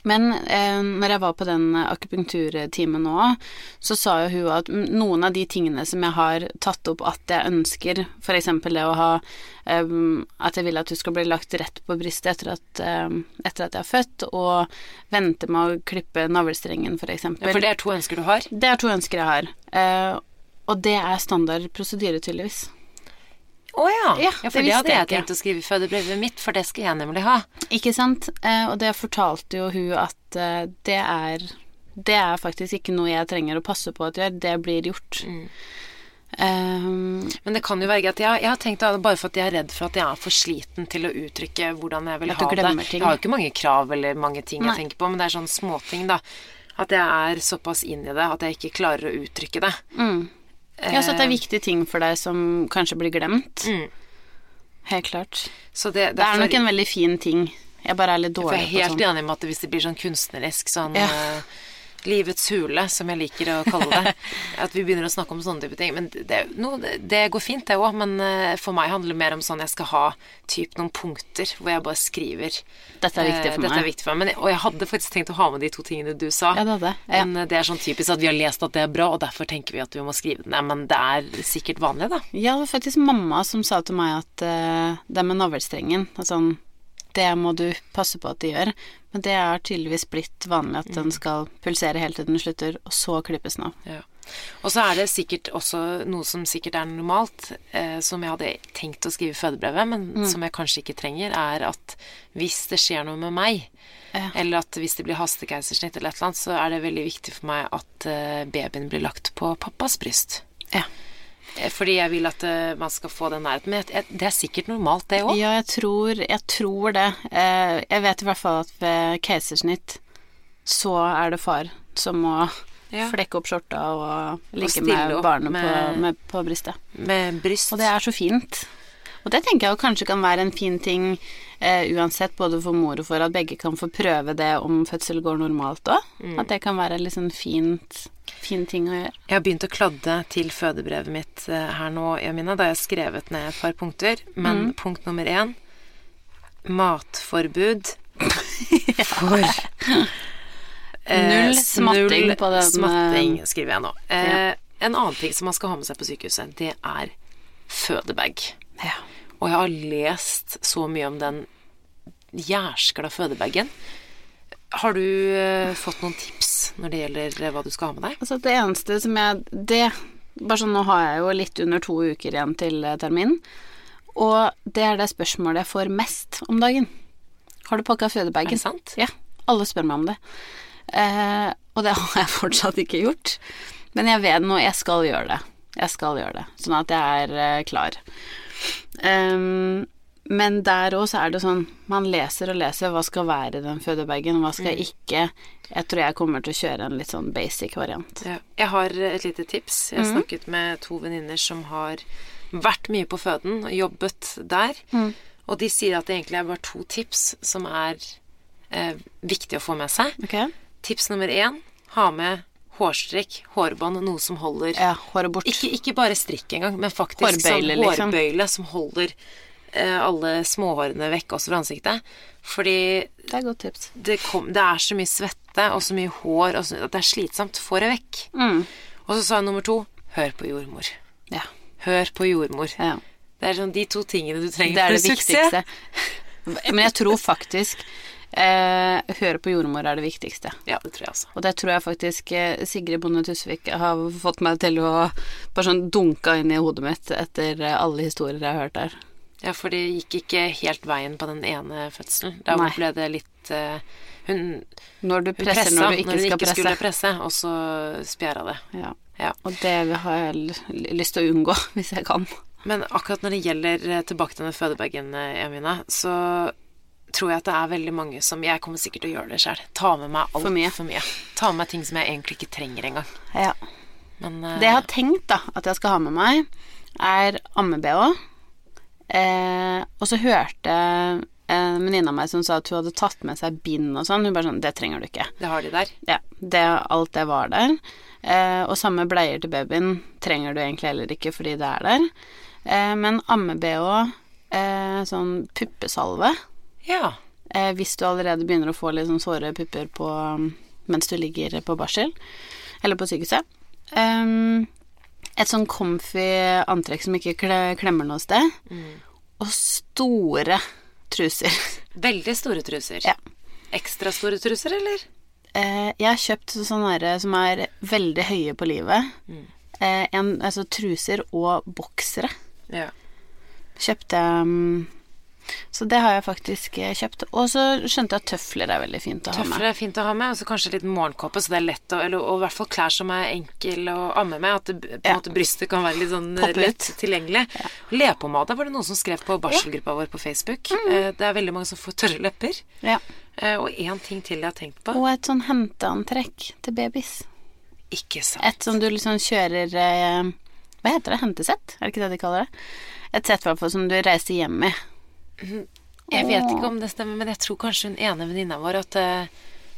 Speaker 2: men eh, når jeg var på den akupunkturtimen nå, så sa jo hun at noen av de tingene som jeg har tatt opp at jeg ønsker, f.eks. det å ha eh, At jeg vil at du skal bli lagt rett på brystet etter at, eh, etter at jeg er født, og vente med å klippe navlestrengen, f.eks.
Speaker 1: Ja, for det er to ønsker du har.
Speaker 2: Det er to ønsker jeg har. Eh, og det er standard prosedyre, tydeligvis.
Speaker 1: Å ja.
Speaker 2: Ja,
Speaker 1: For
Speaker 2: det
Speaker 1: det hadde
Speaker 2: jeg
Speaker 1: tenkt å skrive i fødebrevet mitt, for det skal jeg nemlig ha.
Speaker 2: Ikke sant? Eh, og det fortalte jo hun at eh, det er Det er faktisk ikke noe jeg trenger å passe på at gjør, det blir gjort. Um,
Speaker 1: Men det kan jo være greit. Jeg, jeg har tenkt det bare for at jeg er redd for at jeg er for sliten til å uttrykke hvordan jeg vil ha det.
Speaker 2: ting.
Speaker 1: Jeg har jo ikke mange krav eller mange ting
Speaker 2: Nei.
Speaker 1: jeg tenker på, men det er sånne småting, da. At jeg er såpass inn i det at jeg ikke klarer å uttrykke det.
Speaker 2: mm. Ja, så det er viktige ting for deg som kanskje blir glemt.
Speaker 1: Mm.
Speaker 2: Helt klart.
Speaker 1: Så det,
Speaker 2: Det er nok en veldig fin ting. Jeg bare er litt
Speaker 1: For
Speaker 2: dårlig
Speaker 1: jeg er helt
Speaker 2: sånn.
Speaker 1: enig med at hvis det blir sånn kunstnerisk, sånn
Speaker 2: Ja.
Speaker 1: eh, Livets hule, som jeg liker å kalle det. At vi begynner å snakke om sånne type ting. Men det, no, det, går fint, det òg. Men eh, for meg handler det mer om sånn jeg skal ha typ noen punkter hvor jeg bare skriver
Speaker 2: Dette er viktig
Speaker 1: eh,
Speaker 2: for
Speaker 1: Dette er
Speaker 2: meg.
Speaker 1: viktig for meg. Men, og jeg hadde faktisk tenkt å ha med de to tingene du sa.
Speaker 2: Ja, det det. Ja.
Speaker 1: Men eh, det er sånn typisk at vi har lest at det er bra, og derfor tenker vi at vi må skrive det ned. Men det er sikkert vanlig, da.
Speaker 2: Ja, det var faktisk mamma som sa til meg at uh, det med navlestrengen at sånn, Det må du passe på at de gjør. Men det er tydeligvis blitt vanlig at
Speaker 1: Mm.
Speaker 2: den skal pulsere helt til den slutter, og så klippes den av.
Speaker 1: Ja. Og så er det sikkert også noe som sikkert er normalt, eh, som jeg hadde tenkt å skrive i fødebrevet, men
Speaker 2: Mm.
Speaker 1: som jeg kanskje ikke trenger, er at hvis det skjer noe med meg,
Speaker 2: Ja.
Speaker 1: eller at hvis det blir hastekeisersnitt eller et eller annet, så er det veldig viktig for meg at eh, babyen blir lagt på pappas bryst.
Speaker 2: Ja.
Speaker 1: Eh, Fordi jeg vil at eh, man skal få den nærheten. Men det er sikkert normalt, det òg.
Speaker 2: Ja, jeg tror, jeg tror det. Eh, jeg vet i hvert fall at ved keisersnitt så er det far som må
Speaker 1: Ja.
Speaker 2: flekke opp skjorta og ligge med barnet
Speaker 1: med-
Speaker 2: På, med, på brystet.
Speaker 1: Med bryst.
Speaker 2: Og det er så fint. Og det tenker jeg kanskje kan være en fin ting eh, uansett, både for mor og for at begge kan få prøve det om fødsel går normalt òg.
Speaker 1: Mm.
Speaker 2: At det kan være litt sånn fint, fin ting å gjøre.
Speaker 1: Jeg har begynt å kladde til fødebrevet mitt eh, her nå, Jamina. Da har jeg skrevet ned et par punkter. Men
Speaker 2: Mm.
Speaker 1: punkt nummer én matforbud for eh,
Speaker 2: Null smatting
Speaker 1: null
Speaker 2: på den,
Speaker 1: smatting,
Speaker 2: eh,
Speaker 1: skriver jeg nå. Ja. En annen ting som man skal ha med seg på sykehuset, det er fødebag.
Speaker 2: Ja.
Speaker 1: Og jeg har lest så mye om den jærskla fødebagen. Har du eh, fått noen tips når det gjelder eh, hva du skal ha med deg?
Speaker 2: Altså det eneste som jeg Det Bare sånn, nå har jeg jo litt under to uker igjen til terminen. Og det er det spørsmålet jeg får mest om dagen. Har du pakka
Speaker 1: Er det sant?
Speaker 2: Ja. Alle spør meg om det. Eh, og det har jeg fortsatt ikke gjort. Men jeg vet nå, jeg skal gjøre det. Jeg skal gjøre det. Sånn at jeg er eh, klar. Ehm, men der òg så er det sånn Man leser og leser hva skal være i den fødebagen, hva skal ikke. Jeg tror jeg kommer til å kjøre en litt sånn basic variant.
Speaker 1: Ja. Jeg har et lite tips. Jeg har snakket med to venninner som har vært mye på føden og jobbet der. Og de sier at det egentlig er bare to tips som er eh, viktig å få med seg.
Speaker 2: Okay.
Speaker 1: Tips nummer én ha med hårstrikk, hårbånd, noe som holder
Speaker 2: Ja, håret bort.
Speaker 1: Ikke, ikke bare strikk engang, men faktisk
Speaker 2: Hårbøyle,
Speaker 1: sånn
Speaker 2: liksom.
Speaker 1: som holder alle småhårene vekk også fra ansiktet. Fordi
Speaker 2: Det er godt tips.
Speaker 1: det, kom, det er så mye svette og så mye hår og så, at det er slitsomt. Få det vekk.
Speaker 2: Mm.
Speaker 1: Og så sa jeg nummer to hør på jordmor.
Speaker 2: Ja.
Speaker 1: Hør på jordmor.
Speaker 2: ja.
Speaker 1: Det er sånn de to tingene du trenger
Speaker 2: Det er det viktigste. Men jeg tror faktisk eh, høre på jordmor er det viktigste.
Speaker 1: Ja, det tror jeg også.
Speaker 2: Og det tror jeg faktisk eh, Sigrid Bonde Tusvik har fått meg til å bare sånn dunka inn i hodet mitt etter eh, alle historier jeg har hørt der.
Speaker 1: Ja, for det gikk ikke helt veien på den ene fødselen. Da
Speaker 2: Nei.
Speaker 1: ble det litt uh, Hun
Speaker 2: Når du
Speaker 1: hun pressa
Speaker 2: når du ikke
Speaker 1: hun
Speaker 2: skal
Speaker 1: ikke
Speaker 2: presse.
Speaker 1: skulle presse, og så spjæra det.
Speaker 2: Ja.
Speaker 1: Ja.
Speaker 2: Og det har jeg lyst til å unngå, hvis jeg kan.
Speaker 1: Men akkurat når det gjelder eh, tilbake til den fødebagen, eh, så tror jeg at det er veldig mange som Jeg kommer sikkert til å gjøre det sjøl. Ta med meg alt
Speaker 2: For mye.
Speaker 1: for mye. Ta med meg ting som jeg egentlig ikke trenger engang.
Speaker 2: Ja.
Speaker 1: Men uh,
Speaker 2: Det jeg har tenkt da, at jeg skal ha med meg, er amme-BH. Eh, og så hørte en venninne av meg som sa at hun hadde tatt med seg bind og sånn. Hun bare sånn Det trenger du ikke.
Speaker 1: det har de der.
Speaker 2: Ja, det, alt det var der. Eh, og samme bleier til babyen trenger du egentlig heller ikke fordi det er der. Eh, men amme-BH, eh, sånn puppesalve
Speaker 1: Ja.
Speaker 2: eh, Hvis du allerede begynner å få litt sånn såre pupper på, mens du ligger på barsel, eller på sykehuset. Eh, et sånn comfy antrekk som ikke klemmer noe sted. Og store truser.
Speaker 1: Veldig store truser.
Speaker 2: Ja.
Speaker 1: Ekstra store truser, eller?
Speaker 2: Eh, jeg har kjøpt sånne der som er veldig høye på livet. Eh, en, altså truser og boksere.
Speaker 1: Ja.
Speaker 2: Kjøpte um, Så det har jeg faktisk eh, kjøpt. Og så skjønte jeg at tøfler er veldig fint å ha
Speaker 1: Tøfler er fint å ha med, og så kanskje litt morgenkåpe, så det er lett å eller, Og i hvert fall klær som er enkel å amme med. At det, på en
Speaker 2: Ja.
Speaker 1: måte brystet kan være litt sånn eh,
Speaker 2: Poppe ut.
Speaker 1: lett tilgjengelig. Lepomade var det noen som skrev på barselgruppa vår på Facebook. Mm. Det er veldig mange som får tørre lepper.
Speaker 2: Ja.
Speaker 1: Eh, Og én ting til jeg har tenkt på.
Speaker 2: Og et sånn henteantrekk til babys.
Speaker 1: Ikke sant.
Speaker 2: Et som du liksom kjører eh, Hva heter det? Hentesett? Er det ikke det de kaller det? Et sett som du reiser hjem i.
Speaker 1: Jeg vet ikke om det stemmer, men jeg tror kanskje hun ene venninna vår at eh,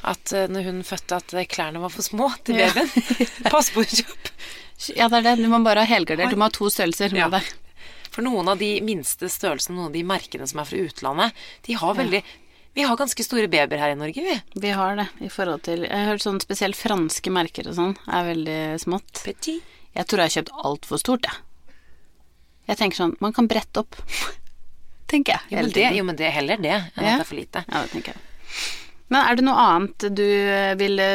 Speaker 1: at eh, når hun fødte, at eh, klærne var for små til
Speaker 2: Ja.
Speaker 1: babyen. Pass på kjøp.
Speaker 2: Ja, det er det. Du må bare ha helgardert. Du må ha to størrelser med
Speaker 1: Ja.
Speaker 2: deg.
Speaker 1: For noen av de minste størrelsene, noen av de merkene som er fra utlandet, de har veldig Vi har ganske store babyer her i Norge, vi.
Speaker 2: Vi har det i forhold til Jeg har hørt sånn spesielt franske merker og sånn er veldig smått.
Speaker 1: Petit.
Speaker 2: Jeg tror jeg har kjøpt altfor stort, jeg. Jeg tenker sånn Man kan brette opp. Tenker jeg.
Speaker 1: Jo, men det, jo, men det er heller det enn
Speaker 2: Ja.
Speaker 1: at det er for lite.
Speaker 2: Ja, det tenker jeg. Men er det noe annet du ville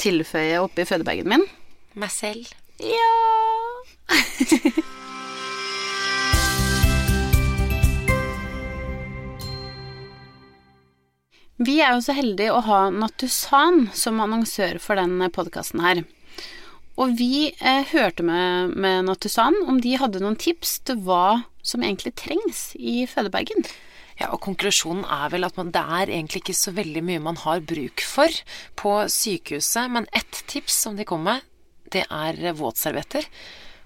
Speaker 2: tilføye oppi fødebagen min?
Speaker 1: Meg selv.
Speaker 2: Ja Vi er jo så heldige å ha Nattusan som annonsør for den podkasten her. Og vi eh, hørte med, med Nattusan om de hadde noen tips til hva som egentlig trengs i fødebagen.
Speaker 1: Ja, og konklusjonen er vel at man, det er egentlig ikke så veldig mye man har bruk for på sykehuset, men ett tips som de kom med, det er våtservietter.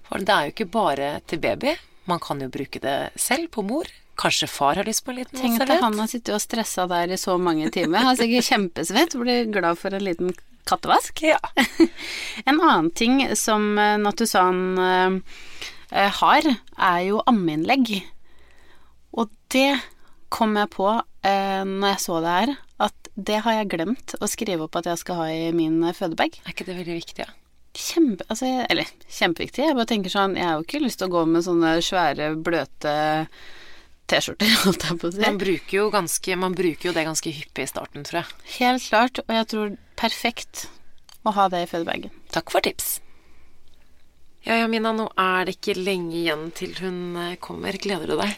Speaker 1: For det er jo ikke bare til baby. Man kan jo bruke det selv på mor. Kanskje far har lyst på en liten
Speaker 2: Tenk at han har sittet og stressa der i så mange timer. Han er sikkert kjempesvett blir glad for en liten kattevask.
Speaker 1: Ja.
Speaker 2: En annen ting som eh, Natusan eh, eh, har, er jo ammeinnlegg. Og det kom jeg på eh, når jeg så det her, at det har jeg glemt å skrive opp at jeg skal ha i min eh, fødebag.
Speaker 1: Er ikke det veldig viktig, ja?
Speaker 2: Kjempe, altså, eller kjempeviktig. Jeg bare tenker sånn, jeg har jo ikke lyst til å gå med sånne svære, bløte T-skjorter, holdt jeg på å si.
Speaker 1: Man bruker, jo ganske, man bruker jo det ganske hyppig i starten, tror jeg.
Speaker 2: Helt klart, og jeg tror perfekt å ha det i fødebagen.
Speaker 1: Takk for tips. Ja, ja, Mina, nå er det ikke lenge igjen til hun eh, kommer. Gleder du deg?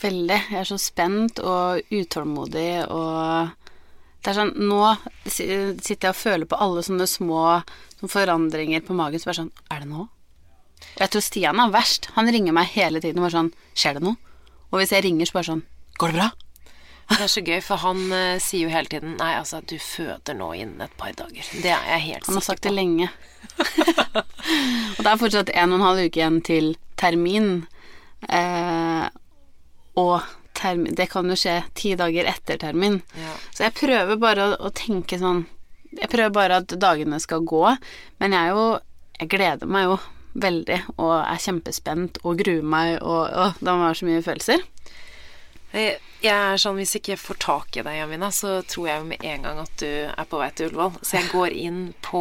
Speaker 2: Veldig. Jeg er så spent og utålmodig og Det er sånn Nå sitter jeg og føler på alle sånne små sånne forandringer på magen. Så bare sånn Er det nå? Jeg tror Stian er verst. Han ringer meg hele tiden og bare sånn Skjer det noe? Og hvis jeg ringer, så bare sånn Går det bra?
Speaker 1: Det er så gøy, for han uh, sier jo hele tiden Nei, altså, du føder nå innen et par dager. Det er jeg helt
Speaker 2: Han har sagt det lenge. og det er fortsatt en og en halv uke igjen til termin. Eh, og termin Det kan jo skje ti dager etter termin.
Speaker 1: Ja.
Speaker 2: Så jeg prøver bare å, å tenke sånn Jeg prøver bare at dagene skal gå, men jeg er jo Jeg gleder meg jo veldig og er kjempespent og gruer meg og Å, det være så mye følelser.
Speaker 1: Jeg jeg er sånn, Hvis ikke jeg får tak i deg, Jamina, så tror jeg jo med en gang at du er på vei til Ullevål. Så jeg går inn på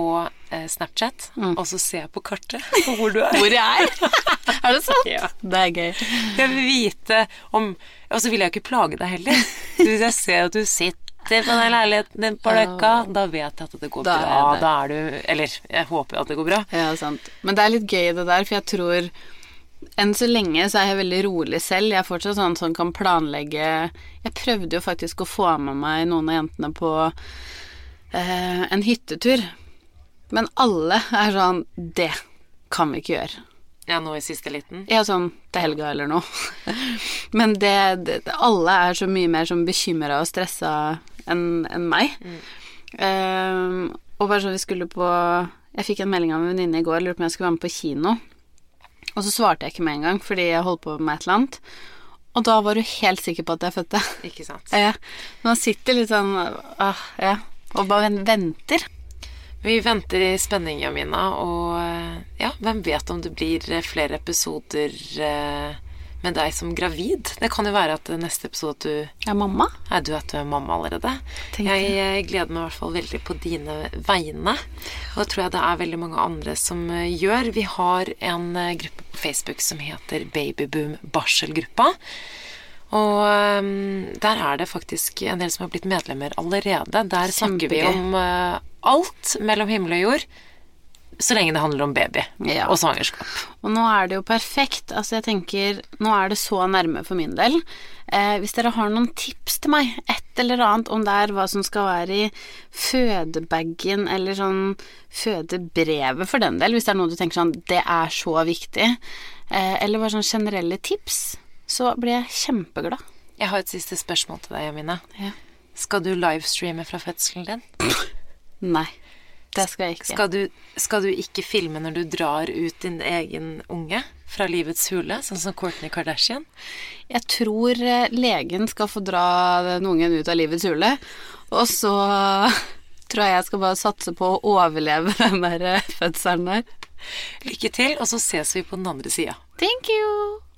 Speaker 1: eh, Snapchat, og så ser jeg på kartet på hvor du er.
Speaker 2: Hvor jeg er! er det sant?
Speaker 1: Ja.
Speaker 2: Det er gøy.
Speaker 1: Jeg vil vite om Og så vil jeg ikke plage deg heller. Hvis jeg ser at du sitter på den leiligheten din på Løkka, da vet jeg at det går
Speaker 2: Da
Speaker 1: bra.
Speaker 2: det-
Speaker 1: Da er du Eller jeg håper at det går bra.
Speaker 2: Ja, sant. Men det er litt gøy det der, for jeg tror enn så lenge så er jeg veldig rolig selv. Jeg er fortsatt sånn som kan planlegge Jeg prøvde jo faktisk å få med meg noen av jentene på eh, en hyttetur. Men alle er sånn Det kan vi ikke gjøre.
Speaker 1: Ja, nå i siste liten.
Speaker 2: Ja, sånn til helga eller noe. Men det, det Alle er så mye mer sånn bekymra og stressa enn en meg. Ehm, og bare sånn vi skulle på Jeg fikk en melding av en venninne i går, lurte på om jeg skulle være med på kino. Og så svarte jeg ikke med en gang, fordi jeg holdt på med et eller annet. Og da var du helt sikker på at jeg fødte.
Speaker 1: Ikke sant.
Speaker 2: Ja. Man sitter litt sånn ah, ja, og bare venter.
Speaker 1: Vi venter i spenning, Jamina, og eh, ja, hvem vet om det blir flere episoder eh, med deg som gravid? Det kan jo være at neste episode at du
Speaker 2: er mamma?
Speaker 1: Er du at du er mamma allerede.
Speaker 2: Tenk
Speaker 1: Jeg eh, gleder meg i hvert fall veldig på dine vegne. Og det tror jeg det er veldig mange andre som eh, gjør. Vi har en eh, gruppe på Facebook som heter Babyboom barselgruppa. Og der er det faktisk en del som har blitt medlemmer allerede. Der snakker vi om alt mellom himmel og jord. Så lenge det handler om baby
Speaker 2: Ja.
Speaker 1: og svangerskap.
Speaker 2: Og nå er det jo perfekt. Altså, jeg tenker Nå er det så nærme for min del. Eh, hvis dere har noen tips til meg, et eller annet, om det er hva som skal være i fødebagen, eller sånn fødebrevet for den del, hvis det er noe du tenker sånn Det er så viktig. Eh, eller bare sånn generelle tips, så blir jeg kjempeglad.
Speaker 1: Jeg har et siste spørsmål til deg, Jamina.
Speaker 2: Ja.
Speaker 1: Skal du livestreame fra fødselen din?
Speaker 2: Nei. Det skal jeg ikke.
Speaker 1: Skal du, skal du ikke filme når du drar ut din egen unge fra livets hule, sånn som Kourtney Kardashian?
Speaker 2: Jeg tror eh, legen skal få dra den ungen ut av livets hule, og så tror jeg jeg skal bare satse på å overleve den der eh, fødselen der.
Speaker 1: Lykke til, og så ses vi på den andre sida.
Speaker 2: Thank you!